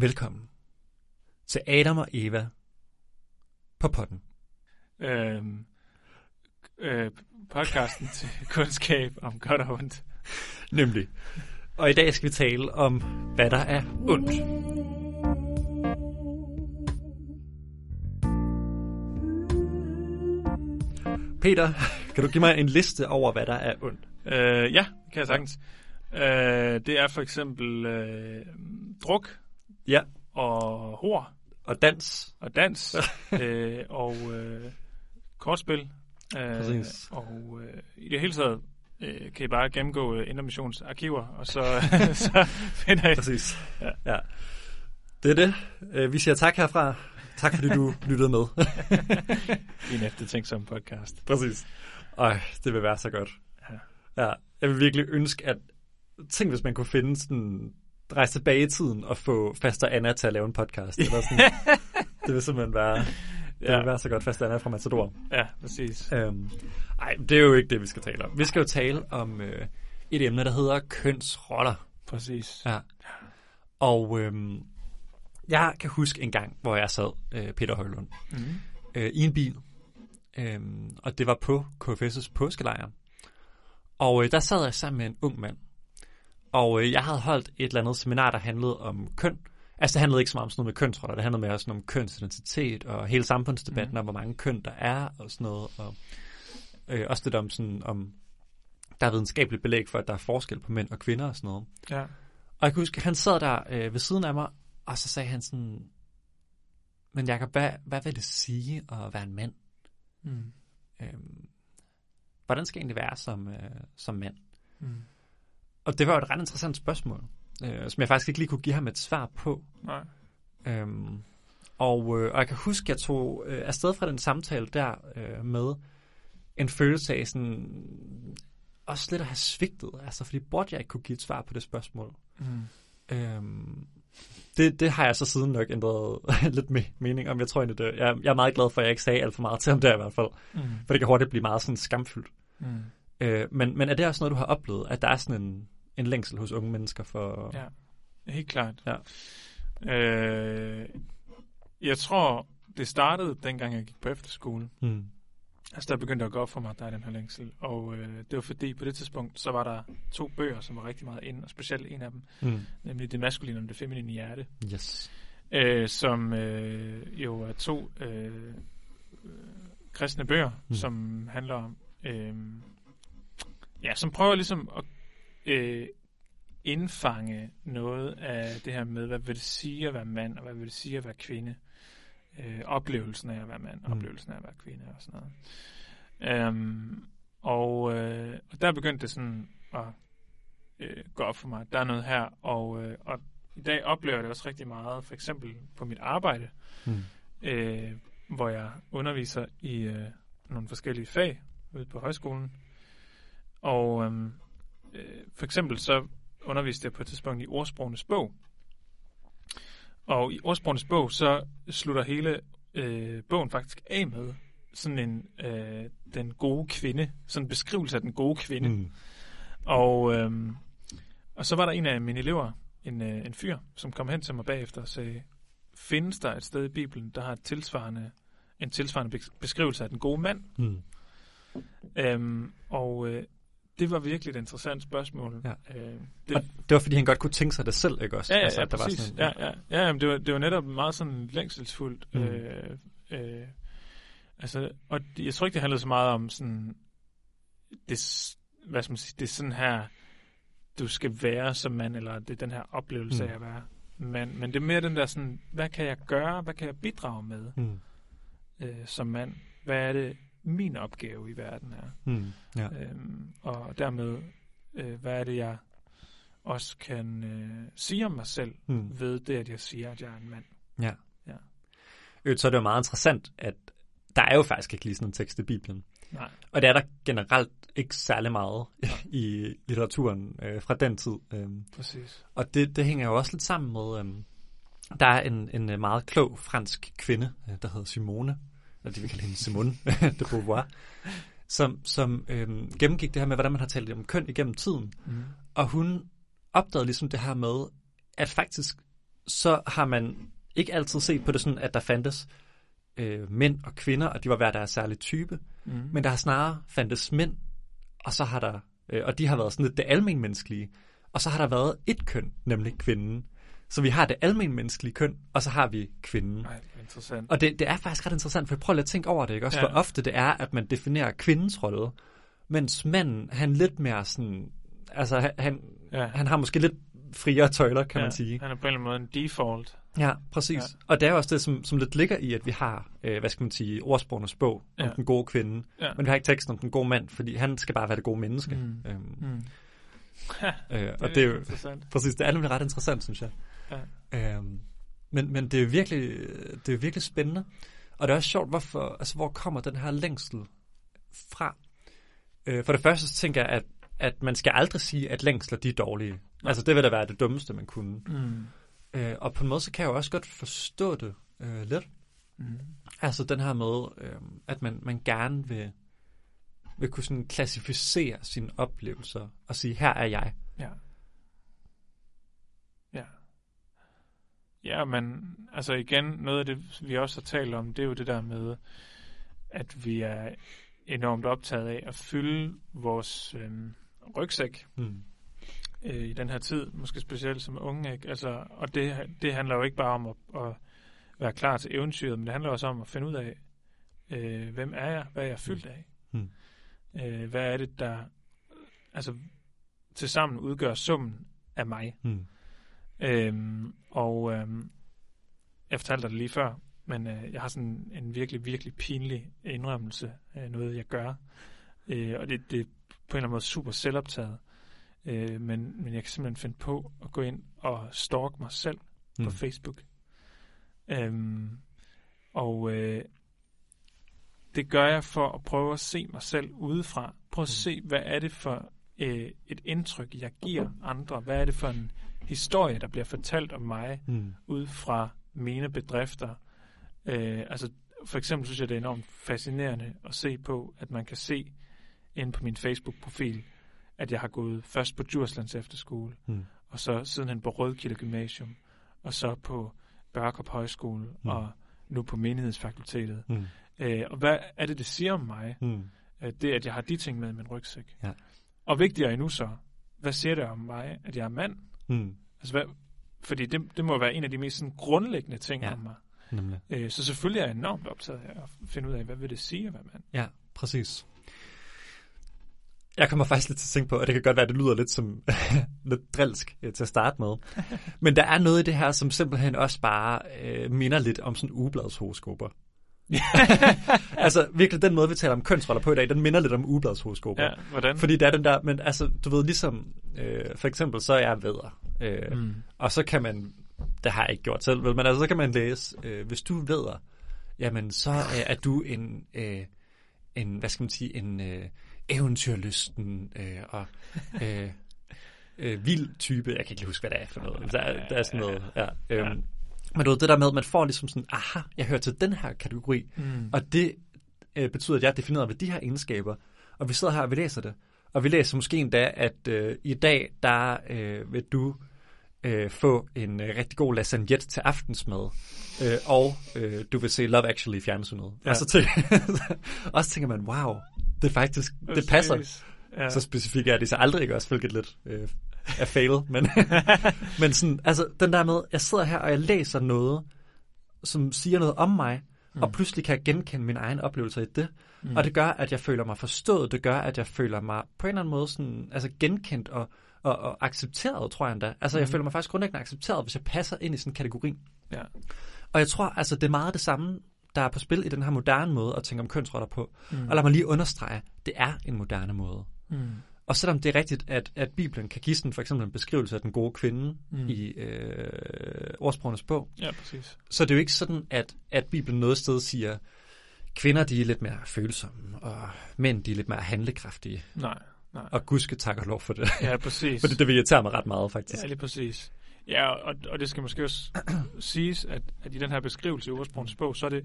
Velkommen til Adam og Eva på potten. Øhm, øh, podcasten til kundskab om godt og ondt. Nemlig. Og i dag skal vi tale om, hvad der er ondt. Peter, kan du give mig en liste over, hvad der er ondt? Øh, ja, kan jeg sagtens. Øh, det er for eksempel øh, druk Ja. og hår Og dans. og dans øh, og øh, kortspil. Øh, Præcis. og øh, i det hele taget øh, kan I bare gennemgå øh, Indre arkiver, og så, så finder I... Præcis. Ja. ja. Det er det. Øh, Vi siger tak herfra. Tak fordi du lyttede med. en eftertænksom podcast. Præcis. Ej, det vil være så godt. Ja. Ja, jeg vil virkelig ønske, at... Tænk, hvis man kunne finde sådan... Rejse tilbage i tiden og få Faster Anna til at lave en podcast. Eller sådan. det vil simpelthen være... Det Ja. vil være så godt, Faster Anna fra Matador. Ja, præcis. Øhm, ej, det er jo ikke det, vi skal tale om. Vi skal jo tale om øh, et emne, der hedder kønsroller. Præcis. Ja. Og øhm, jeg kan huske en gang, hvor jeg sad, øh, Peter Højlund, Mm. øh, i en bil. Øhm, og det var på KFS' påskelejr. Og øh, der sad jeg sammen med en ung mand. Og øh, jeg havde holdt et eller andet seminar, der handlede om køn. Altså det handlede ikke så meget om sådan noget med kønsroller, det handlede mere sådan om kønsidentitet og hele samfundsdebatten Mhm. om, hvor mange køn der er og sådan noget. Og øh, også lidt om sådan, om der er videnskabeligt belæg for, at der er forskel på mænd og kvinder og sådan noget. Ja. Og jeg kan huske, han sad der øh, ved siden af mig, og så sagde han sådan, men Jacob, hvad, hvad vil det sige at være en mand? Mm. Øhm, hvordan skal jeg egentlig være som, øh, som mand? Mm. Og det var jo et ret interessant spørgsmål, øh, som jeg faktisk ikke lige kunne give ham et svar på. Nej. Øhm, og, øh, og jeg kan huske, at jeg tog øh, afsted fra den samtale der øh, med en følelse af sådan, også lidt at have svigtet, altså fordi burde jeg ikke kunne give et svar på det spørgsmål. Mm. Øhm, det, det har jeg så siden nok ændret lidt med mening om. Jeg tror egentlig, det, jeg, jeg er meget glad for, at jeg ikke sagde alt for meget til ham der i hvert fald. Mm. For det kan hurtigt blive meget sådan skamfyldt. Mm. Øh, men, men er det også noget, du har oplevet, at der er sådan en, en længsel hos unge mennesker for... Ja, helt klart. Ja. Øh, jeg tror, det startede, dengang jeg gik på efterskole. Hmm. Altså, der begyndte at gå op for mig, at der er den her længsel. Og øh, det var fordi, på det tidspunkt, så var der to bøger, som var rigtig meget inde, og specielt en af dem, Hmm. nemlig Det maskuline og det feminine hjerte, Yes. øh, som øh, jo er to øh, øh, kristne bøger, Mm. mm. som handler om, øh, ja, som prøver ligesom at øh, indfange noget af det her med, hvad vil det sige at være mand, og hvad vil det sige at være kvinde. Øh, oplevelsen af at være mand, Mm. mm. oplevelsen af at være kvinde og sådan noget. Øhm, og, øh, og der begyndte det sådan at øh, gå op for mig, der er noget her, og, øh, og i dag oplever jeg det også rigtig meget, for eksempel på mit arbejde, Hmm. øh, hvor jeg underviser i øh, nogle forskellige fag ude på højskolen. Og øhm, øh, for eksempel så underviste jeg på et tidspunkt i ordsprogenes bog. Og i ordsprogenes bog, så slutter hele øh, bogen faktisk af med sådan en øh, den gode kvinde, sådan en beskrivelse af den gode kvinde. Hmm. Og, øhm, og så var der en af mine elever, en, øh, en fyr, som kom hen til mig bagefter og sagde, findes der et sted i Bibelen, der har et tilsvarende, en tilsvarende bes- beskrivelse af den gode mand? Hmm. Øhm, og øh, det var virkelig et interessant spørgsmål. Ja. Øh, Det, og det var, fordi han godt kunne tænke sig det selv, ikke også? ja, ja, altså, ja, der var sådan, ja, ja, ja, jamen, det, var, det var netop meget sådan længselsfuldt. Mm. Øh, øh, altså, og jeg tror ikke, det handlede så meget om sådan, det, hvad skal man sige, det er sådan her, du skal være som mand, eller det er den her oplevelse Mm. af at være mand. Men det er mere den der sådan, hvad kan jeg gøre, hvad kan jeg bidrage med Hmm. øh, som mand? Hvad er det, min opgave i verden er? Hmm. Ja. Øhm, og dermed, øh, hvad er det, jeg også kan øh, sige om mig selv Hmm. ved det, at jeg siger, at jeg er en mand. Ja. Ja. Øh, Så er det jo meget interessant, at der er jo faktisk ikke lige sådan en tekst i Bibelen. Nej. Og det er der generelt ikke særlig meget i litteraturen øh, fra den tid. Øhm, Præcis. og det, det hænger jo også lidt sammen med, øhm, der er en, en øh, meget klog fransk kvinde, øh, der hedder Simone, eller de vil kalde hende Simone de Beauvoir, som, som øhm, gennemgik det her med, hvordan man har talt om køn igennem tiden. Mm. Og hun opdagede ligesom det her med, at faktisk så har man ikke altid set på det sådan, at der fandtes øh, mænd og kvinder, og de var hver deres særlige type. Mm. Men der har snarere fandtes mænd, og så har der, øh, og de har været sådan lidt det almenmenneskelige. Og så har der været et køn, nemlig kvinden. Så vi har det almenmenneskelige køn, og så har vi kvinden. Ej, interessant. Og det, det er faktisk ret interessant, for prøv lige at tænke over det, ikke? Også Ja. hvor ofte det er, at man definerer kvindens rolle, mens manden, han lidt mere sådan, altså han, han, Ja. han har måske lidt friere tøjler, kan ja. man sige. Han er på en eller anden måde en default. Ja, præcis. Ja. Og det er også det, som, som lidt ligger i, at vi har, øh, hvad skal man sige, ordsprogenes bog om Ja. den gode kvinde, Ja. men vi har ikke teksten om den gode mand, fordi han skal bare være det gode menneske. Mm. Øhm, Mm. øh, og det er jo interessant. præcis, det er nemlig ret interessant, synes jeg. Ja. Øhm, men, men det er virkelig, det er virkelig spændende. Og det er også sjovt, hvorfor, altså, hvor kommer den her længsel fra? Øh, for det første så tænker jeg, at, at man skal aldrig sige, at længsler de er dårlige. Nej. Altså det vil da være det dummeste, man kunne. Mm. Øh, og på en måde, så kan jeg jo også godt forstå det øh, lidt. Mm. Altså den her med, øh, at man, man gerne vil, vil kunne sådan klassificere sine oplevelser og sige, her er jeg. Ja. Ja. Ja, men altså igen, noget af det, vi også har talt om, det er jo det der med, at vi er enormt optaget af at fylde vores øhm, rygsæk Mm. øh, i den her tid, måske specielt som unge, ikke? Altså, og det, det handler jo ikke bare om at, at være klar til eventyret, men det handler også om at finde ud af, øh, hvem er jeg, hvad er jeg fyldt af, Mm. øh, hvad er det, der altså til sammen udgør summen af mig. Mm. Øhm, og øhm, jeg fortalte dig det lige før, men øh, jeg har sådan en virkelig, virkelig pinlig indrømmelse af noget, jeg gør. Øh, og det, det er på en eller anden måde super selvoptaget. Øh, men, men jeg kan simpelthen finde på at gå ind og stalke mig selv mm. på. Facebook. Øhm, og øh, det gør jeg for at prøve at se mig selv udefra. Prøv at Mm. se, hvad er det for øh, et indtryk, jeg giver andre? Hvad er det for en historie, der bliver fortalt om mig Mm. ud fra mine bedrifter? Øh, altså, for eksempel synes jeg, det er enormt fascinerende at se på, at man kan se inde på min Facebook-profil, at jeg har gået først på Djurslands Efterskole, Mm. og så sidenhen på Rødkilde Gymnasium, og så på Børkop Højskole, Mm. mm. og nu på Menighedsfakultetet. Mm. Øh, og hvad er det, det siger om mig? Mm. Øh, det, at jeg har de ting med i min rygsæk. Ja. Og vigtigere endnu så, hvad siger det om mig, at jeg er mand? Mm. Altså, hvad, fordi det, det må være en af de mest sådan, grundlæggende ting Ja. om mig. Nemlig. Øh, så selvfølgelig er jeg enormt optaget af at finde ud af, hvad vil det sige at være mand? Ja, præcis. Jeg kommer faktisk lidt til at tænke på, og det kan godt være, at det lyder lidt som lidt drilsk øh, til at starte med. Men der er noget i det her, som simpelthen også bare øh, minder lidt om sådan ugebladshoroskoper. altså virkelig den måde, vi taler om kønsroller på i dag, den minder lidt om ugebladshoroskoper. Ja, hvordan? Fordi det er den der, men altså, du ved, ligesom, øh, for eksempel, så er jeg vedder. Øh, mm. Og så kan man, det har jeg ikke gjort selv, vel, men altså, så kan man læse, øh, hvis du vedder, jamen, så øh, er du en, øh, en, hvad skal man sige, en øh, eventyrlysten øh, og øh, øh, vild type. Jeg kan ikke huske, hvad det er for noget. Der, er- der er sådan noget, ja. Øhm, men du ved, det der med, at man får ligesom sådan, aha, jeg hører til den her kategori, Mm. og det øh, betyder, at jeg er defineret ved de her egenskaber. Og vi sidder her, og vi læser det. Og vi læser måske endda, at øh, i dag, der øh, vil du øh, få en øh, rigtig god lasagnette til aftensmad. Øh, og øh, du vil se Love Actually i fjernsynet. Ja. Og så tænker, og så tænker man, wow, det er faktisk, det passer. Ja. Så specifikt er det så aldrig ikke også, hvilket lidt øh, er fail. Men, men sådan, altså den der med, jeg sidder her, og jeg læser noget, som siger noget om mig, mm. og pludselig kan jeg genkende mine egne oplevelser i det. Mm. Og det gør, at jeg føler mig forstået. Det gør, at jeg føler mig på en eller anden måde sådan, altså genkendt og, og, og accepteret, tror jeg endda. Altså, mm. jeg føler mig faktisk grundlæggende accepteret, hvis jeg passer ind i sådan en kategori. Ja. Og jeg tror, altså, det er meget det samme, der er på spil i den her moderne måde at tænke om kønsroller på. Mm. Og lad mig lige understrege, det er en moderne måde. Mm. Og selvom det er rigtigt, at, at Bibelen kan give sådan for eksempel en beskrivelse af den gode kvinde Mm. i øh, ordsprogenes bog, Ja, præcis. så det er jo ikke sådan, at, at Bibelen noget sted siger, kvinder de er lidt mere følsomme, og mænd de er lidt mere handlekraftige. Nej, nej. Og Gud skal takke og lov for det. Ja, præcis. Fordi det vil irritere mig ret meget, faktisk. Ja, lige præcis. Ja, og, og det skal måske også siges, at, at i den her beskrivelse i ordsprogens bog, så er det,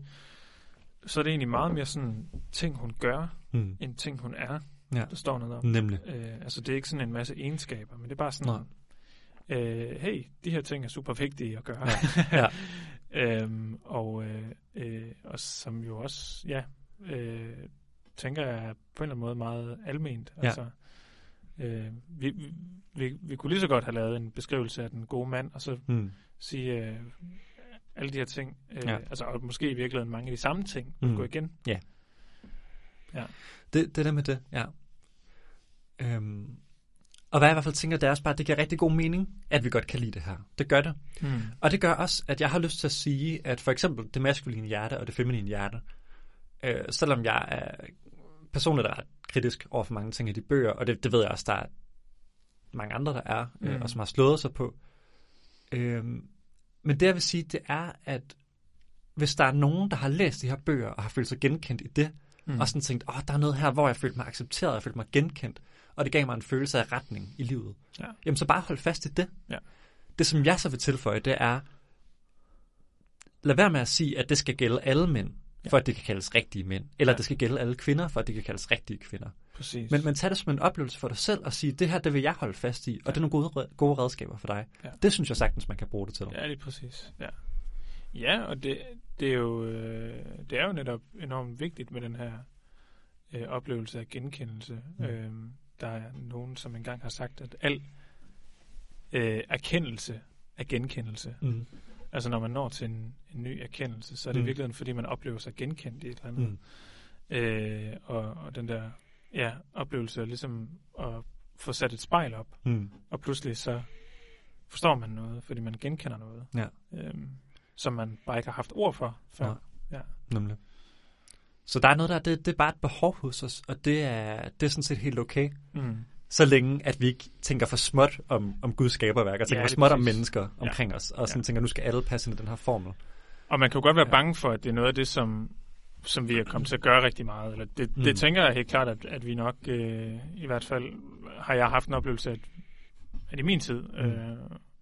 så er det egentlig meget mere sådan ting, hun gør, Mm. end ting, hun er, Ja. der står noget om. Nemlig. Øh, altså, det er ikke sådan en masse egenskaber, men det er bare sådan, Nej. øh, hey, de her ting er super vigtige at gøre. Ja. øhm, og, øh, øh, og som jo også, ja, øh, tænker jeg på en eller anden måde meget alment. Ja. Altså, øh, vi, vi- vi, vi kunne lige så godt have lavet en beskrivelse af den gode mand, og så Mm. sige øh, alle de her ting, øh, Ja. ja. altså og måske i virkeligheden mange af de samme ting, Mm. mm. gå igen. Det, det der med det, ja. Øhm, og hvad jeg i hvert fald tænker, det er også bare, at det giver rigtig god mening, at vi godt kan lide det her. Det gør det. Mm. Og det gør også, at jeg har lyst til at sige, at for eksempel det maskuline hjerte og det feminine hjerte, øh, selvom jeg er personligt er ret kritisk over for mange ting i de bøger, og det, det ved jeg også, der er mange andre, der er, øh, Mm. og som har slået sig på. Øh, men det jeg vil sige, det er, at hvis der er nogen, der har læst de her bøger og har følt sig genkendt i det, mm. og sådan tænkt, åh, der er noget her, hvor jeg følte mig accepteret, jeg følte mig genkendt, og det gav mig en følelse af retning i livet, Ja. jamen så bare hold fast i det. Ja. Det, som jeg så vil tilføje, det er, lad være med at sige, at det skal gælde alle mænd, Ja. for at det kan kaldes rigtige mænd, eller Ja. det skal gælde alle kvinder, for at det kan kaldes rigtige kvinder. Præcis. Men, men tag det som en oplevelse for dig selv og sige, det her, det vil jeg holde fast i, og Ja. det er nogle gode, gode redskaber for dig. Ja. Det synes jeg sagtens, man kan bruge det til. Ja, lige præcis. Ja, ja og det, det, er jo, øh, det er jo netop enormt vigtigt med den her øh, oplevelse af genkendelse. Mm. Mm. Der er nogen, som engang har sagt, at al øh, erkendelse er genkendelse. Mm. Altså når man når til en, en ny erkendelse, så er det Mm. i virkeligheden, fordi man oplever sig genkendt i et eller andet. Mm. Øh, og, og den der ja, oplevelse af ligesom at få sat et spejl op, Mm. og pludselig så forstår man noget, fordi man genkender noget, Ja. øhm, som man bare ikke har haft ord for før. Ja. Ja. Nemlig. Så der er noget der, det, det er bare et behov hos os, og det er, det er sådan set helt okay. Mm. Så længe, at vi ikke tænker for småt om, om Guds skaberværk, og tænker Ja, for småt om præcis. mennesker omkring os, og sådan Ja. tænker, nu skal alle passe ind i den her formel. Og man kan jo godt være Ja. bange for, at det er noget af det, som, som vi er kommet til at gøre rigtig meget. Eller det, Mm. det tænker jeg helt klart, at, at vi nok, øh, i hvert fald har jeg haft en oplevelse, at, at i min tid Mm. øh,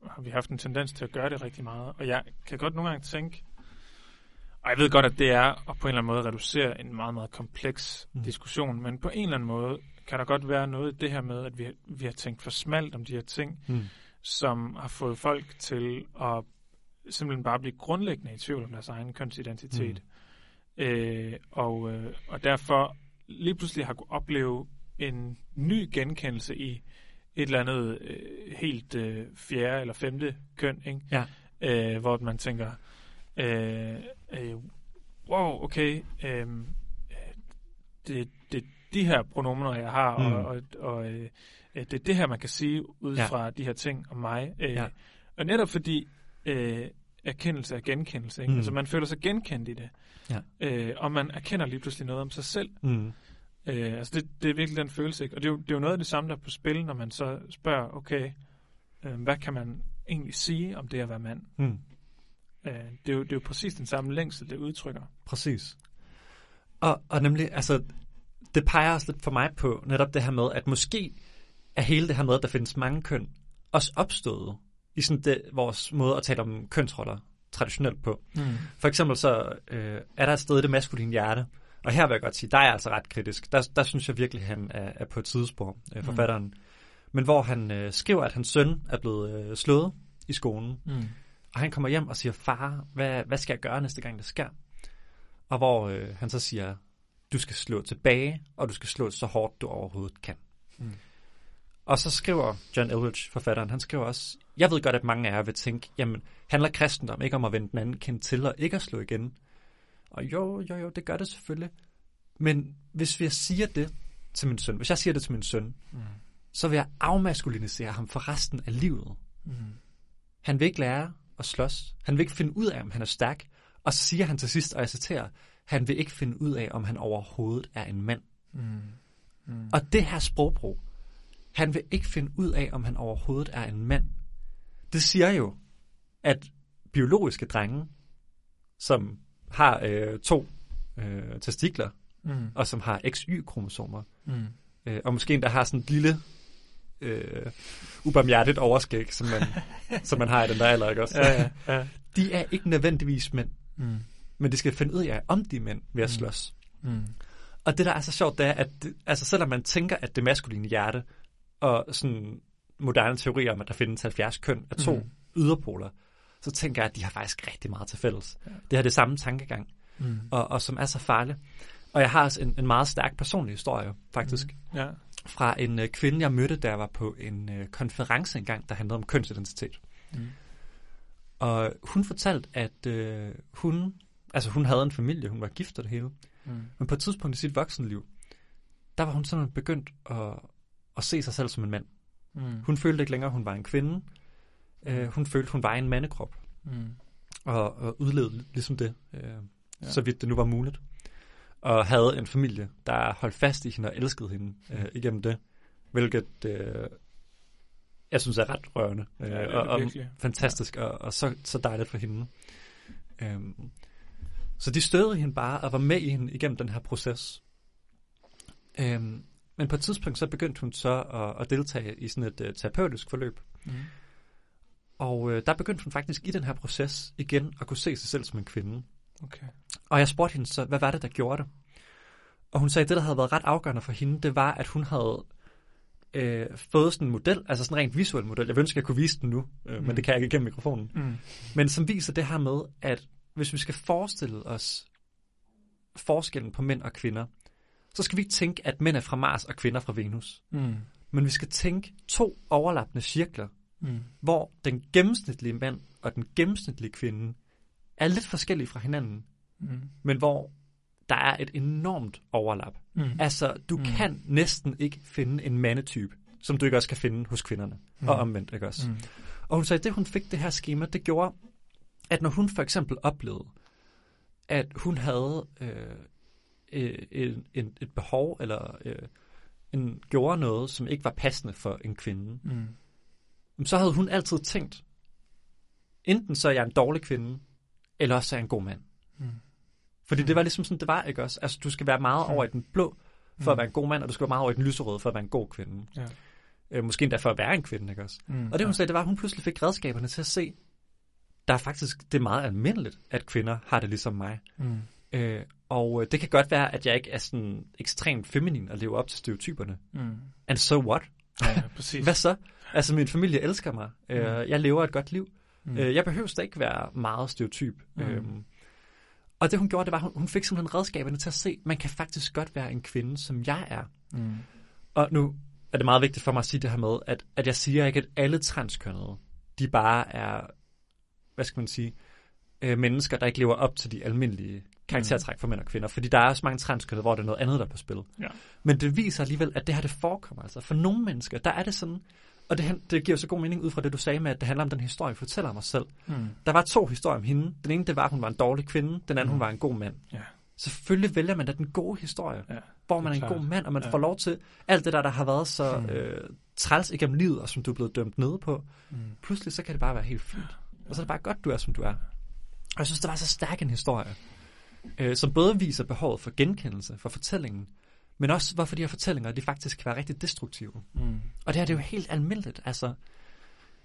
har vi haft en tendens til at gøre det rigtig meget. Og jeg kan godt nogle gange tænke, og jeg ved godt, at det er at på en eller anden måde reducere en meget, meget kompleks Mm. diskussion, men på en eller anden måde kan der godt være noget i det her med, at vi, vi har tænkt for smalt om de her ting, Mm. som har fået folk til at simpelthen bare blive grundlæggende i tvivl om deres egen kønsidentitet. Mm. Øh, og, øh, og derfor lige pludselig har kunne opleve en ny genkendelse i et eller andet øh, helt øh, fjerde eller femte køn, ikke? Ja. Øh, hvor man tænker, øh, øh, wow, okay, øh, det, det de her pronomener, jeg har, Mm. og, og, og øh, det er det her, man kan sige ud Ja. fra de her ting om mig. Øh, Ja. Og netop fordi øh, erkendelse er genkendelse, ikke? Mm. altså man føler sig genkendt i det, Ja. øh, og man erkender lige pludselig noget om sig selv. Mm. Øh, altså det, det er virkelig den følelse, ikke? og det er, jo, det er jo noget af det samme, der er på spil, når man så spørger, okay, øh, hvad kan man egentlig sige om det at være mand? Mm. Øh, det, er jo, det er jo præcis den samme længsel, det udtrykker. Præcis. Og, og nemlig, altså, det peger også lidt for mig på netop det her med, at måske er hele det her med, at der findes mange køn, også opstået i sådan det, vores måde at tale om kønsroller traditionelt på. Mm. For eksempel så øh, er der et sted i det maskuline hjerte, og her vil jeg godt sige, der er jeg altså ret kritisk. Der, der synes jeg virkelig, han er, er på et tidsspor, øh, forfatteren. Mm. Men hvor han øh, skriver, at hans søn er blevet øh, slået i skolen, Mm. Og han kommer hjem og siger, far, hvad, hvad skal jeg gøre næste gang, det sker? Og hvor øh, han så siger, du skal slå tilbage, og du skal slå så hårdt, du overhovedet kan. Mm. Og så skriver John Eldridge, forfatteren, han skriver også, jeg ved godt, at mange af jer vil tænke, jamen, handler kristendom ikke om at vende den anden kendt til og ikke at slå igen? Og jo, jo, jo, det gør det selvfølgelig. Men hvis vi siger det til min søn, hvis jeg siger det til min søn, Mm. så vil jeg afmaskulinisere ham for resten af livet. Mm. Han vil ikke lære at slås. Han vil ikke finde ud af, om han er stærk. Og så siger han til sidst, og jeg citerer, han vil ikke finde ud af, om han overhovedet er en mand. Mm. Mm. Og det her sprogbrug, han vil ikke finde ud af, om han overhovedet er en mand. Det siger jo, at biologiske drenge, som har øh, to øh, testikler, Mm. og som har XY-kromosomer, Mm. øh, og måske endda har sådan et lille, øh, ubarmhjertigt overskæg, som man, som man har i den der alder, ikke også? Ja, ja, ja. De er ikke nødvendigvis mænd, Mm. men de skal finde ud af, om de er mænd ved at Mm. slås. Mm. Og det, der er så sjovt, det er, at det, altså, selvom man tænker, at det maskuline hjerte og sådan moderne teorier om, at der findes 70 køn af to mm. yderpoler, så tænker jeg, at de har faktisk rigtig meget til fælles. Ja. Det har det samme tankegang, Mm. og, og som er så farlig. Og jeg har også en, en meget stærk personlig historie, faktisk, mm. Ja. Fra en øh, kvinde, jeg mødte, jeg var på en øh, konference engang, der handlede om kønsidentitet. Mm. Og hun fortalte, at øh, hun, altså hun havde en familie, hun var gift og det hele, Mm. men på et tidspunkt i sit voksenliv, der var hun simpelthen begyndt at, at se sig selv som en mand. Mm. Hun følte ikke længere, at hun var en kvinde. Øh, hun følte, hun var en mandekrop, Mm. og, og udlevede ligesom det, øh, ja. så vidt det nu var muligt. Og havde en familie, der holdt fast i hende og elskede hende øh, igennem det, hvilket øh, jeg synes er ret rørende øh, Ja, og, og fantastisk, og, og så, så dejligt for hende. Øhm, så de støttede hende bare og var med i hende igennem den her proces. Øhm, men på et tidspunkt så begyndte hun så at, at deltage i sådan et uh, terapeutisk forløb. Mm. Og øh, der begyndte hun faktisk i den her proces igen at kunne se sig selv som en kvinde. Okay. Og jeg spurgte hende så, hvad var det, der gjorde det? Og hun sagde, at det, der havde været ret afgørende for hende, det var, at hun havde øh, fået sådan en model, altså sådan en rent visuel model. Jeg ønsker, at jeg kunne vise den nu, øh, Mm. men det kan jeg ikke igennem mikrofonen. Mm. Men som viser det her med, at hvis vi skal forestille os forskellen på mænd og kvinder, så skal vi ikke tænke, at mænd er fra Mars og kvinder fra Venus. Mm. Men vi skal tænke to overlappende cirkler, Mm. hvor den gennemsnitlige mand og den gennemsnitlige kvinde er lidt forskellige fra hinanden, Mm. men hvor der er et enormt overlap. Mm. Altså, du Mm. kan næsten ikke finde en mandetype, som du ikke også kan finde hos kvinderne. Mm. Og omvendt, ikke også? Mm. Og hun sagde, at det hun fik det her schema, det gjorde, at når hun for eksempel oplevede, at hun havde øh, øh, en, en, et behov, eller øh, en, gjorde noget, som ikke var passende for en kvinde, Mm. så havde hun altid tænkt, enten så er jeg en dårlig kvinde, eller også er jeg en god mand. Mm. Fordi Mm. det var ligesom sådan, det var, ikke også? Altså, du skal være meget Mm. over i den blå, for Mm. at være en god mand, og du skal være meget over i den lyserøde, for at være en god kvinde. Ja. Øh, måske endda for at være en kvinde, ikke også? Mm. Og det hun sagde, det var, at hun pludselig fik redskaberne til at se, der er faktisk, det er meget almindeligt, at kvinder har det ligesom mig. Mm. Øh, og øh, det kan godt være, at jeg ikke er sådan ekstremt feminin og lever op til stereotyperne. Mm. And so what? Ja, præcis. Hvad så? Altså, min familie elsker mig. Øh, Mm. jeg lever et godt liv. Mm. Øh, jeg behøver da ikke være meget stereotyp. Mm. Øhm, og det hun gjorde, det var, hun, hun fik simpelthen redskaberne til at se, man kan faktisk godt være en kvinde, som jeg er. Mm. Og nu er det meget vigtigt for mig at sige det her med, at, at jeg siger ikke, at alle transkønnede, de bare er, hvad skal man sige, øh, mennesker, der ikke lever op til de almindelige karaktertræk for mænd og kvinder. Fordi der er også mange transkønnede, hvor det er noget andet, der er på spil. Ja. Men det viser alligevel, at det her det forekommer. Altså for nogle mennesker, der er det sådan, og det, det giver så god mening ud fra det, du sagde med, at det handler om den historie, jeg fortæller om mig selv. Mm. Der var to historier om hende. Den ene, det var, at hun var en dårlig kvinde. Den anden, Mm. hun var en god mand. Ja. Selvfølgelig vælger man da den gode historie, Ja. hvor man er er en god mand, og man Ja. får lov til alt det der, der har været så Mm. øh, træls igennem livet, og som du er blevet dømt nede på. Mm. Pludselig, så kan det bare være helt fint. Og så er det bare godt, du er, som du er. Og jeg synes, det var så stærk en historie, øh, som både viser behovet for genkendelse, for fortællingen, men også hvorfor de her fortællinger, de faktisk kan være rigtig destruktive. Mm. Og det her det er jo helt almindeligt. Altså,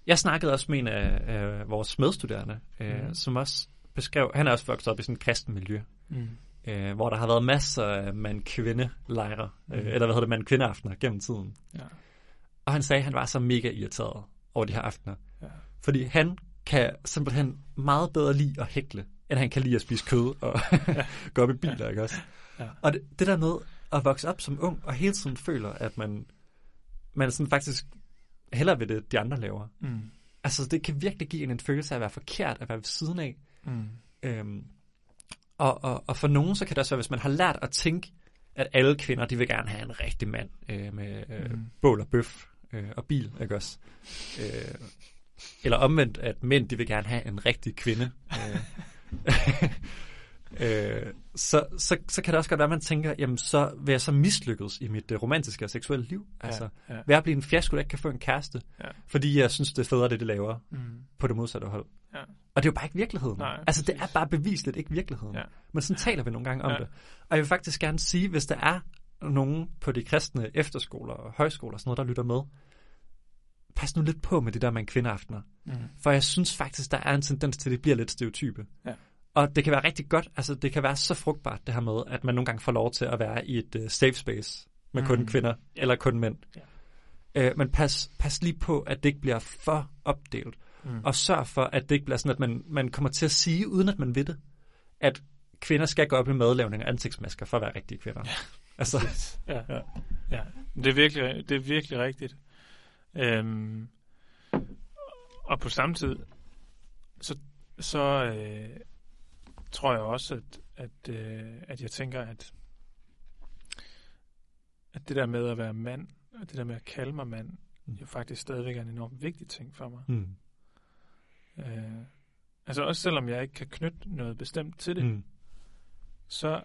jeg snakkede også med en af øh, vores medstuderende, øh, mm. som også beskrev, han er også vokset op i sådan et kristen miljø, Mm. øh, hvor der har været masser af mand-kvinde-lejre, øh, Mhm. eller hvad hedder det, mand-kvinde-aftener gennem tiden. Ja. Og han sagde, at han var så mega irriteret over de her aftener. Ja. Fordi han kan simpelthen meget bedre lide at hækle, end han kan lide at spise kød og gå op i biler, ja. ikke også? Ja. Og det, det der med at vokse op som ung, og hele tiden føler, at man, man sådan faktisk hellere ved det, de andre laver. Mm. Altså, det kan virkelig give en en følelse af at være forkert, at være ved siden af. Mm. Øhm, og, og, og for nogen, så kan det også være, hvis man har lært at tænke, at alle kvinder, de vil gerne have en rigtig mand øh, med øh, Mm. bål og bøf øh, og bil, ikke også? Øh, eller omvendt, at mænd, de vil gerne have en rigtig kvinde. Øh, øh, så, så, så kan det også godt være, at man tænker, jamen så vil jeg så mislykkes i mit øh, romantiske og seksuelle liv. Altså, ja. vil jeg blive en fiasko, der ikke kan få en kæreste, Ja. fordi jeg synes, det er federe, det de laver Mm. på det modsatte hold. Ja. Og det er jo bare ikke virkeligheden. Nej, altså, det er bare bevisligt ikke virkeligheden. Ja. Men sådan taler vi nogle gange om Ja. det. Og jeg vil faktisk gerne sige, hvis der er nogen på de kristne efterskoler og højskoler og sådan noget, der lytter med, pas nu lidt på med det der med en kvindeaftener. Mm. For jeg synes faktisk, der er en tendens til, at det bliver lidt stereotype. Ja. Og det kan være rigtig godt, altså det kan være så frugtbart, det her med, at man nogle gange får lov til at være i et uh, safe space med kun Mm. kvinder Ja. eller kun mænd. Ja. Øh, men pas, pas lige på, at det ikke bliver for opdelt. Mm. Og sørg for, at det ikke bliver sådan, at man, man kommer til at sige, uden at man ved det, at kvinder skal gå op i madlavning og ansigtsmasker for at være rigtige kvinder. Ja. Altså, Ja, Ja. ja. ja. Det, er virkelig, det er virkelig rigtigt. Øhm, og på samme tid, så, så øh, tror jeg også, at, at, øh, at jeg tænker, at, at det der med at være mand, og det der med at kalde mig mand, Mm. jo faktisk stadigvæk er en enormt vigtig ting for mig. mm, Øh, altså også selvom jeg ikke kan knytte noget bestemt til det, mm. så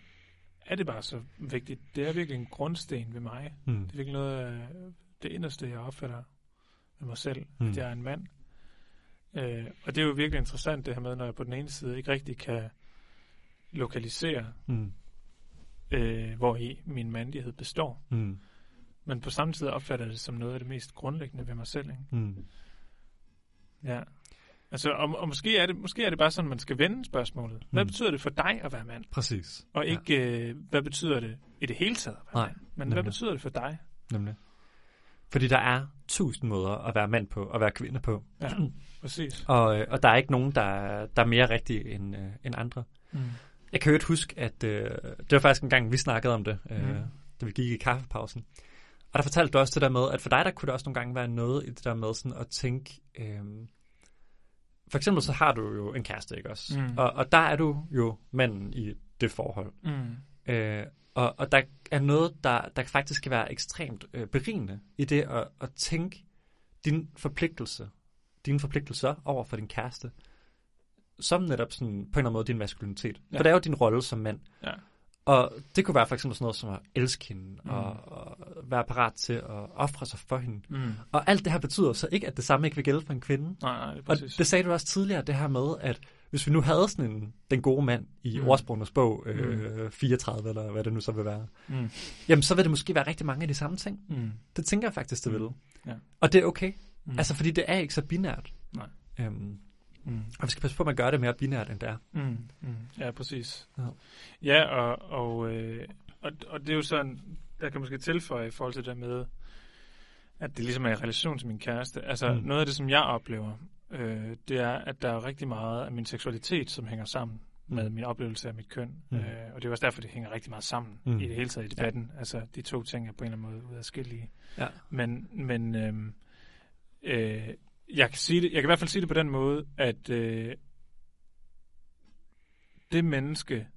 er det bare så vigtigt. Det er virkelig en grundsten ved mig. mm, Det er virkelig noget af det inderste, jeg opfatter med mig selv, mm. at jeg er en mand. Øh, og det er jo virkelig interessant det her med, når jeg på den ene side ikke rigtig kan lokalisere, mm, øh, hvor i min mandighed består. mm, Men på samme tid opfatter jeg det som noget af det mest grundlæggende ved mig selv. Ikke? mm. Ja. Altså, og, og måske, er det, måske er det bare sådan, man skal vende spørgsmålet. Hvad Mm. betyder det for dig at være mand? Præcis. Og ikke, øh, hvad betyder det i det hele taget at være Nej, mand? Men hvad nemlig. betyder det for dig? Nemlig. Fordi der er tusind måder at være mand på og være kvinde på. Ja, præcis. Og, øh, og der er ikke nogen, der, er- der er mere rigtige end, øh, end andre. Mm. Jeg kan jo ikke huske, at øh, det var faktisk en gang, vi snakkede om det, øh, Mhm. da vi gik i kaffepausen. Og der fortalte du også det der med, at for dig, der kunne det også nogle gange være noget i det der med sådan at tænke... Øh, for eksempel så har du jo en kæreste, ikke også? Mm. Og, og der er du jo manden i det forhold. Mm. Øh, og, og der er noget, der, der faktisk kan være ekstremt øh, berigende i det at, at tænke din forpligtelse, dine forpligtelser over for din kæreste, som netop sådan, på en eller anden måde din maskulinitet. Ja. For det er jo din rolle som mand. Ja. Og det kunne være for eksempel sådan noget som at elske hende, mm. Mm. og, og være parat til at ofre sig for hende. Mm. Og alt det her betyder så ikke, at det samme ikke vil gælde for en kvinde. Nej, nej, det er Og præcis. det sagde du også tidligere, det her med, at hvis vi nu havde sådan en, den gode mand i mm. Mm. ordsprogenes bog øh, 34, eller hvad det nu så vil være, Mm. jamen så vil det måske være rigtig mange af de samme ting. Mm. Det tænker jeg faktisk, det vil. Mm. Ja. Og det er okay. Mm. Altså, fordi det er ikke så binært. Nej. Øhm, Mm. og vi skal passe på, at man gør det mere binært, end det er. Mm. Mm. Ja, præcis. Ja. Ja, og, og, øh, og, og det er jo sådan, der kan måske tilføje i forhold til det der med, at det ligesom er i relation til min kæreste. Altså, Mm. mm. noget af det, som jeg oplever, øh, det er, at der er rigtig meget af min seksualitet, som hænger sammen med min oplevelse af mit køn. Mm. Mm. Øh, og det er også derfor, det hænger rigtig meget sammen Mm. mm. i det hele taget i debatten. Ja. Altså, de to ting er på en eller anden måde udadskillige. Ja. Men, men øhm, øh, jeg, kan sige det, jeg kan i hvert fald sige det på den måde, at øh, det menneske,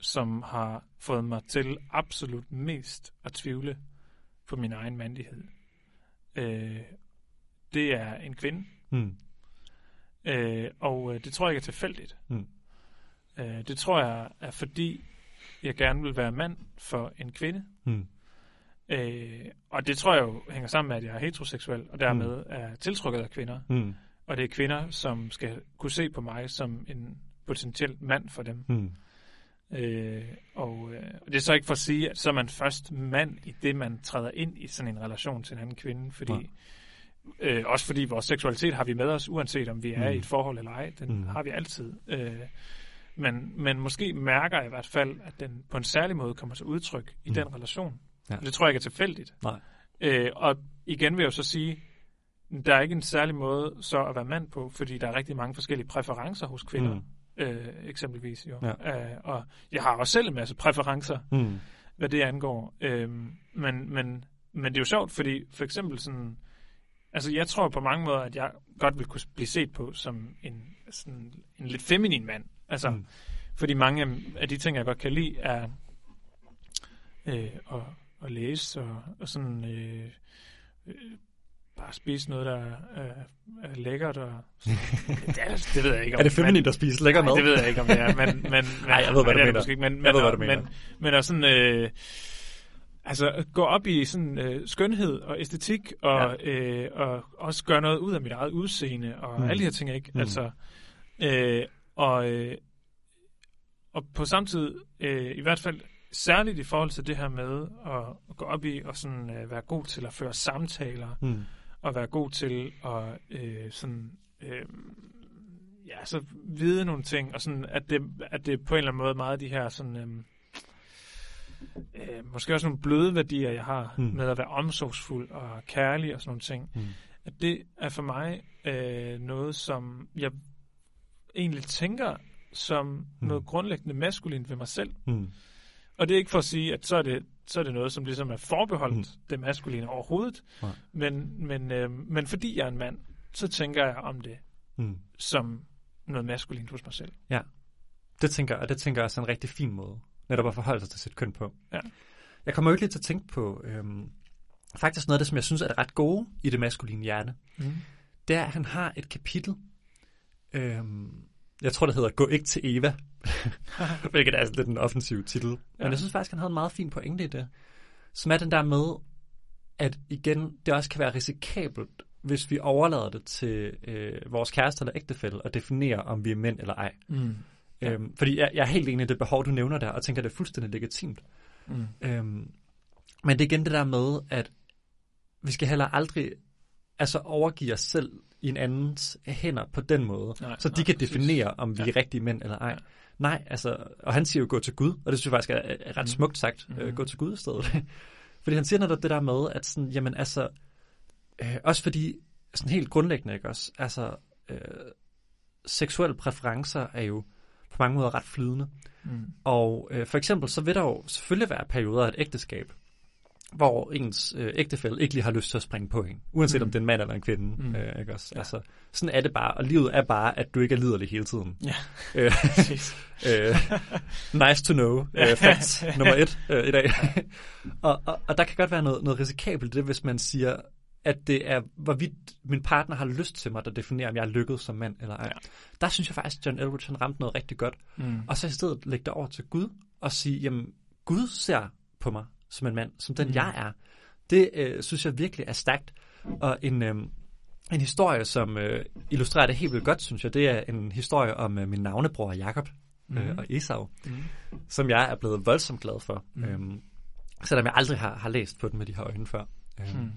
som har fået mig til absolut mest at tvivle på min egen mandighed, øh, det er en kvinde. Mm. Øh, og øh, det tror jeg ikke er tilfældigt. Mm. Øh, det tror jeg er fordi, jeg gerne vil være mand for en kvinde. Mm. Øh, og det tror jeg jo hænger sammen med, at jeg er heteroseksuel, og dermed er tiltrukket af kvinder. Mm. Og det er kvinder, som skal kunne se på mig som en potentiel mand for dem. Mm. Øh, og, øh, og det er så ikke for at sige, at så er man først mand i det, man træder ind i sådan en relation til en anden kvinde, fordi Nej. øh, også fordi vores seksualitet har vi med os, uanset om vi er Mm. i et forhold eller ej. Den Mm. mm. har vi altid. Øh, men, men måske mærker jeg i hvert fald, at den på en særlig måde kommer til udtryk i Mm. den relation. Ja. Og det tror jeg ikke er tilfældigt. Nej. Øh, og igen vil jeg jo så sige, der er ikke en særlig måde så at være mand på, fordi der er rigtig mange forskellige præferencer hos kvinder, Mm. øh, eksempelvis jo. Ja. Øh, og jeg har også selv en masse præferencer, Mm. hvad det angår. Øh, men, men, men det er jo sjovt, fordi for eksempel sådan, altså jeg tror på mange måder, at jeg godt vil kunne blive set på som en, sådan, en lidt feminin mand. Altså, Mm. fordi mange af- af de ting, jeg godt kan lide, er øh, at, at læse og, og sådan øh, øh, bare spise noget, der er, er lækkert. Og, det, er, det ved jeg ikke om. Er det feminint at spise lækker mad? Nej, det ved jeg ikke, om det er. Men, men, men, Nej, jeg ved, hvad det du er mener. Måske, ikke, men, men, Jeg ved, hvad du men, mener. Men, men at sådan... Øh, Altså gå op i sådan øh, skønhed og æstetik, og, ja. øh, og også gøre noget ud af mit eget udseende, og Mm. alle de her ting, ikke? Mm. Mm. Altså, øh, og, øh, og på samme tid, øh, i hvert fald særligt i forhold til det her med at, gå op i og sådan øh, være god til at føre samtaler, Mm. og være god til at øh, sådan, øh, ja, så vide nogle ting, og sådan, at det, at det på en eller anden måde meget de her sådan, øh, øh, måske også nogle bløde værdier, jeg har Mm. med at være omsorgsfuld og kærlig og sådan nogle ting. Mm. At det er for mig øh, noget, som jeg egentlig tænker som Mm. mm. noget grundlæggende maskulint ved mig selv. Mm. Og det er ikke for at sige, at så er det, så er det noget, som ligesom er forbeholdt Mm. det maskuline overhovedet. Nej. Men, men, øh, men fordi jeg er en mand, så tænker jeg om det Mm. som noget maskulint hos mig selv. Det tænker og det tænker jeg er en rigtig fin måde, netop at forholde sig til sit køn på. Ja. Jeg kommer jo ikke lige til at tænke på, øhm, faktisk noget af det, som jeg synes er det ret gode i det maskuline hjerte, Mm. det er, at han har et kapitel, øhm, jeg tror, det hedder Gå ikke til Eva, hvilket er lidt den offensive titel. Ja. Men jeg synes faktisk, han havde en meget fin pointe i det, som er den der med, at igen, det også kan være risikabelt, hvis vi overlader det til øh, vores kæreste eller ægtefælle at definere, om vi er mænd eller ej. Mm. Ja. Øhm, fordi jeg, jeg er helt enig i det behov, du nævner der, og tænker, det er fuldstændig legitimt. Mm. Øhm, men det er igen det der med, at vi skal heller aldrig altså overgive os selv i en andens hænder på den måde, Nej, så de nej, kan præcis. definere, om vi Ja. er rigtige mænd eller ej. Ja. Nej, altså, og han siger jo, gå til Gud, og det synes jeg faktisk er, er ret Mhm. smukt sagt, øh, Mhm. gå til Gud i stedet. fordi han siger netop det der med, at sådan, jamen altså, øh, også fordi, sådan helt grundlæggende, ikke også, altså, øh, seksuelle præferencer er jo på mange måder ret flydende. Mm. Og øh, for eksempel, så vil der jo selvfølgelig være perioder af et ægteskab, hvor ens øh, ægtefælle ikke lige har lyst til at springe på en, uanset mm. Om det er en mand eller en kvinde. Mm. Øh, ikke også? Ja. Altså, sådan er det bare, og livet er bare, at du ikke er liderlig hele tiden. Ja. Øh, øh, nice to know. Øh, fact nummer et øh, i dag. og, og, og der kan godt være noget, noget risikabelt det, hvis man siger, at det er, hvorvidt min partner har lyst til mig, der definerer, om jeg er lykket som mand eller ej. Ja. Der synes jeg faktisk, at John Elwood han ramte noget rigtig godt. Mm. Og så i stedet lægge det over til Gud og sige, jamen Gud ser på mig som en mand, som den mm. Mm. jeg er. Det øh, synes jeg virkelig er stærkt. Og en, øh, en historie, som øh, illustrerer det helt vildt godt, synes jeg, det er en historie om øh, min navnebror Jakob mm. øh, Mhm. og Esau, Mm. som jeg er blevet voldsomt glad for. Mm. Mm. Øhm, selvom jeg aldrig har, har læst på den med de her øjne før. Øhm, Mm.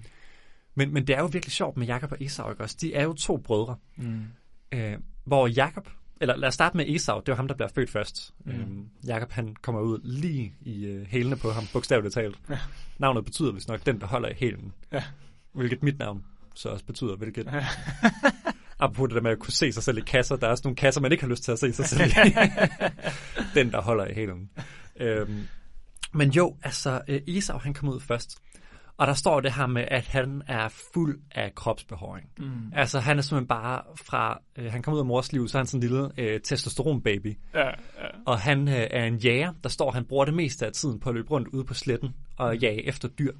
men, men det er jo virkelig sjovt med Jakob og Esau, ikke også? De er jo to brødre. Mm. Øh, hvor Jakob, eller lad os starte med Esau, det var ham, der bliver født først. Mm. Øhm, Jakob, han kommer ud lige i øh, hælene på ham, bogstaveligt talt. Ja. Navnet betyder vist nok, den, der holder i hælen. Ja. Hvilket mit navn så også betyder, hvilket... Apropos det der med at kunne se sig selv i kasser, der er også nogle kasser, man ikke har lyst til at se sig selv i. den, der holder i hælen. Øhm, men jo, altså, øh, Esau, han kom ud først. Og der står det her med, at han er fuld af kropsbehåring. Mm. Altså, han er simpelthen bare fra... Øh, han kommer ud af mors liv, så er han sådan en lille øh, testosteron-baby. Ja, ja. Og han øh, er en jæger, der står, han bruger det meste af tiden på at løbe rundt ude på sletten og jage efter dyr.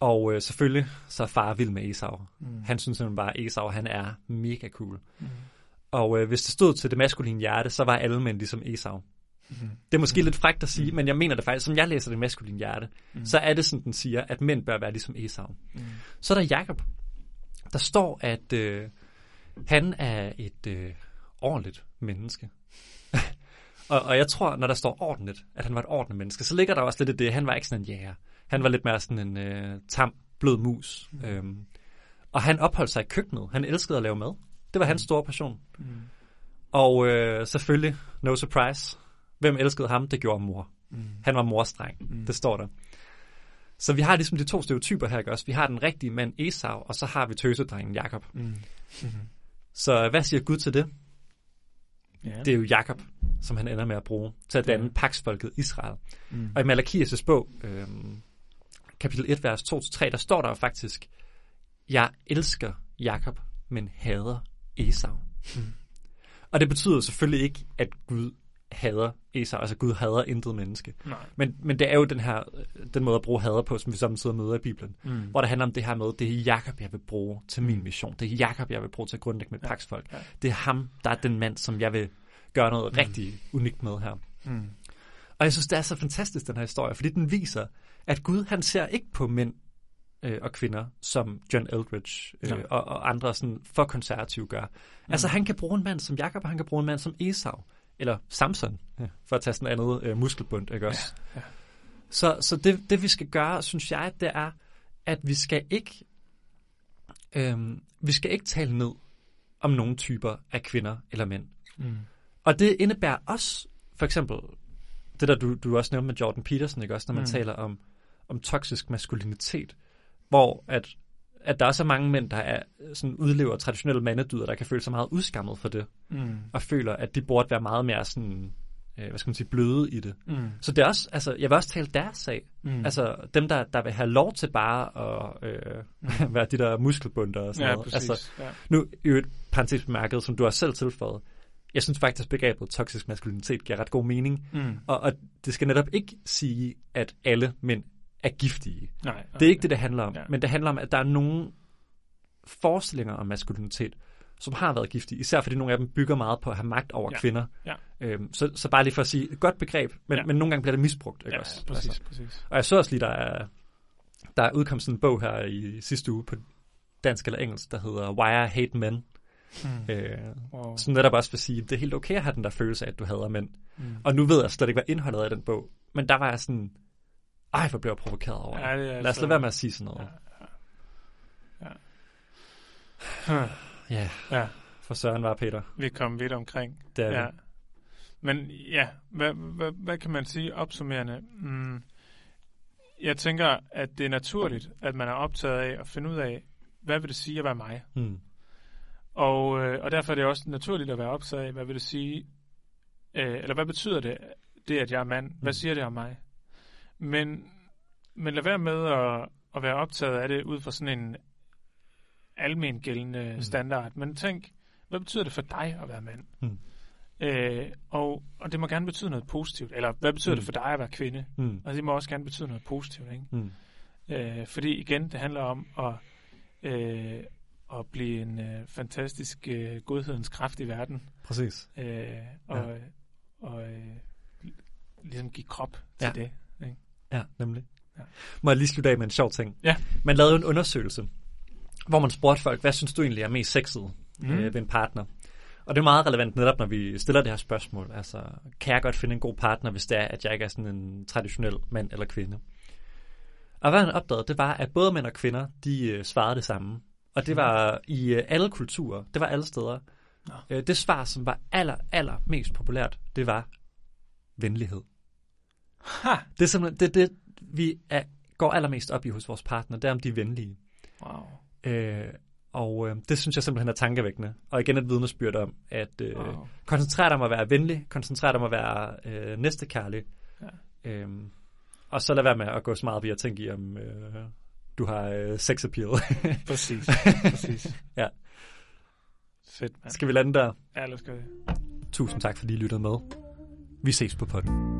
Og øh, selvfølgelig så er far vild med Esau. Mm. Han synes simpelthen bare, at Esau han er mega cool. Mm. Og øh, hvis det stod til det maskuline hjerte, så var alle mænd ligesom Esau. Det er måske lidt frækt at sige, men jeg mener det faktisk, som jeg læser det maskuline hjerte, Mm. så er det sådan, den siger, at mænd bør være ligesom Esau. Mm. Så er der Jakob. Der står, at øh, han er et øh, ordentligt menneske. og, og jeg tror, når der står ordentligt, at han var et ordentligt menneske, så ligger der også lidt i det, han var ikke sådan en jæger. Han var lidt mere sådan en øh, tam, blød mus. Mm. Øhm, og han opholdt sig i køkkenet. Han elskede at lave mad. Det var hans store passion. Mm. Og øh, selvfølgelig, no surprise, hvem elskede ham? Det gjorde mor. Mm. Han var morstreng. Mm. Det står der. Så vi har ligesom de to stereotyper her, ikke også? Vi har den rigtige mand Esau, og så har vi tøsedrengen Jakob. Mm. Mm. Så hvad siger Gud til det? Ja. Det er jo Jakob, som han ender med at bruge til at danne Ja. paksfolket Israel. Mm. Og i Malakias' bog, øhm, kapitel 1, vers 2-3, der står der jo faktisk, jeg elsker Jakob, men hader Esau. Mm. Og det betyder selvfølgelig ikke, at Gud hader Esau, altså Gud hader intet menneske. Nej. Men, men det er jo den her den måde at bruge hader på, som vi samtidig møder i Bibelen. Mm. Hvor det handler om det her med, det er Jakob, jeg vil bruge til min mission. Det er Jakob, jeg vil bruge til at grundlægge mit Ja. paksfolk. Ja. Det er ham, der er den mand, som jeg vil gøre noget Mm. rigtig unikt med her. Mm. Og jeg synes, det er så fantastisk, den her historie, fordi den viser, at Gud, han ser ikke på mænd øh, og kvinder, som John Eldridge øh, Nej. og, og andre sådan for konservative gør. Mm. Altså, han kan bruge en mand som Jakob, og han kan bruge en mand som Esau, eller Samson, ja, for at tage sådan et andet øh, muskelbund, ikke også? Ja. Så, så det, det, vi skal gøre, synes jeg, det er, at vi skal ikke, øhm, vi skal ikke tale ned om nogle typer af kvinder eller mænd. Mm. Og det indebærer også, for eksempel, det der, du, du også nævnte med Jordan Peterson, ikke også, når man mm. taler om, om toksisk maskulinitet, hvor at, at der er så mange mænd, der er, sådan udlever traditionelle mandedyder, der kan føle sig meget udskammet for det, Mm. og føler, at de burde være meget mere sådan, øh, hvad skal man sige, bløde i det. Mm. Så det er også, altså, jeg vil også tale deres sag. Mm. Altså, dem, der, der vil have lov til bare at øh, være de der muskelbunder og sådan ja, noget. præcis. Altså, ja. nu, i et parentes bemærket, som du har selv tilføjet, jeg synes faktisk, begrebet toksisk maskulinitet giver ret god mening. Mm. Og, og det skal netop ikke sige, at alle mænd er giftige. Nej, Det er ikke det, det handler om. Ja. Men det handler om, at der er nogle forestillinger om maskulinitet, som har været giftige. Især fordi nogle af dem bygger meget på at have magt over Ja. kvinder. Ja. Øhm, så, så bare lige for at sige, et godt begreb, men, Ja. men nogle gange bliver det misbrugt. Ikke Ja, også? præcis, Altså. præcis. Og jeg så også lige, der er, der er udkommet sådan en bog her i sidste uge på dansk eller engelsk, der hedder Why I Hate Men. Mm. Øh, Wow. som netop også vil sige, det er helt okay at have den der følelse af, at du hader mænd. Mm. Og nu ved jeg slet ikke, hvad indholdet er i den bog. Men der var jeg sådan, ej, hvor blev jeg provokeret over Ja, det. Lad os så- lade være med at sige sådan noget. Ja. Ja. Ja, ja, for søren var Peter. vi kom vidt omkring. Det er Ja. Men ja, hvad, hvad, hvad kan man sige opsummerende? Mm, jeg tænker, at det er naturligt, at man er optaget af at finde ud af, hvad vil det sige at være mig? Hmm. Og, øh, og derfor er det også naturligt at være optaget af, hvad vil det sige, øh, eller hvad betyder det, det at jeg er mand? Hvad Mm. siger det om mig? Men, men lad være med at, at være optaget af det ud fra sådan en almen gældende Mm. standard. Men tænk, hvad betyder det for dig at være mand? Mm. Øh, og, og det må gerne betyde noget positivt. Eller hvad betyder Mm. det for dig at være kvinde? Hmm. Og det må også gerne betyde noget positivt. Ikke? Hmm. Øh, fordi igen, det handler om at, øh, at blive en øh, fantastisk øh, godhedens kraft i verden. Præcis. Øh, og ja. og øh, ligesom give krop til Ja. det. Ja, nemlig. Ja. Må jeg lige slutte af med en sjov ting? Ja. Man lavede en undersøgelse, hvor man spurgte folk, hvad synes du egentlig er mest sexet Mm. mm. øh, ved en partner? Og det er meget relevant netop, når vi stiller det her spørgsmål. Altså, kan jeg godt finde en god partner, hvis det er, at jeg ikke er sådan en traditionel mand eller kvinde? Og hvad han opdagede, det var, at både mænd og kvinder, de øh, svarede det samme. Og det var i øh, alle kulturer, det var alle steder. Øh, det svar, som var aller, aller mest populært, det var venlighed. Ha! Det er simpelthen det, det vi er, går allermest op i hos vores partner, det er, om de er venlige. Wow. Øh, og øh, det synes jeg simpelthen er tankevækkende. Og igen et vidnesbyrd om, at øh, wow. koncentrere dig om at være venlig, koncentrere dig om at være øh, næstekærlig. Ja. Øhm, og så lad være med at gå så meget ved at tænke i, om øh, du har øh, sex appeal. Præcis. Præcis. Ja. Fedt, mand. Skal vi lande der? Ja, lad os gøre det. Tusind tak, fordi I lyttede med. Vi ses på podden.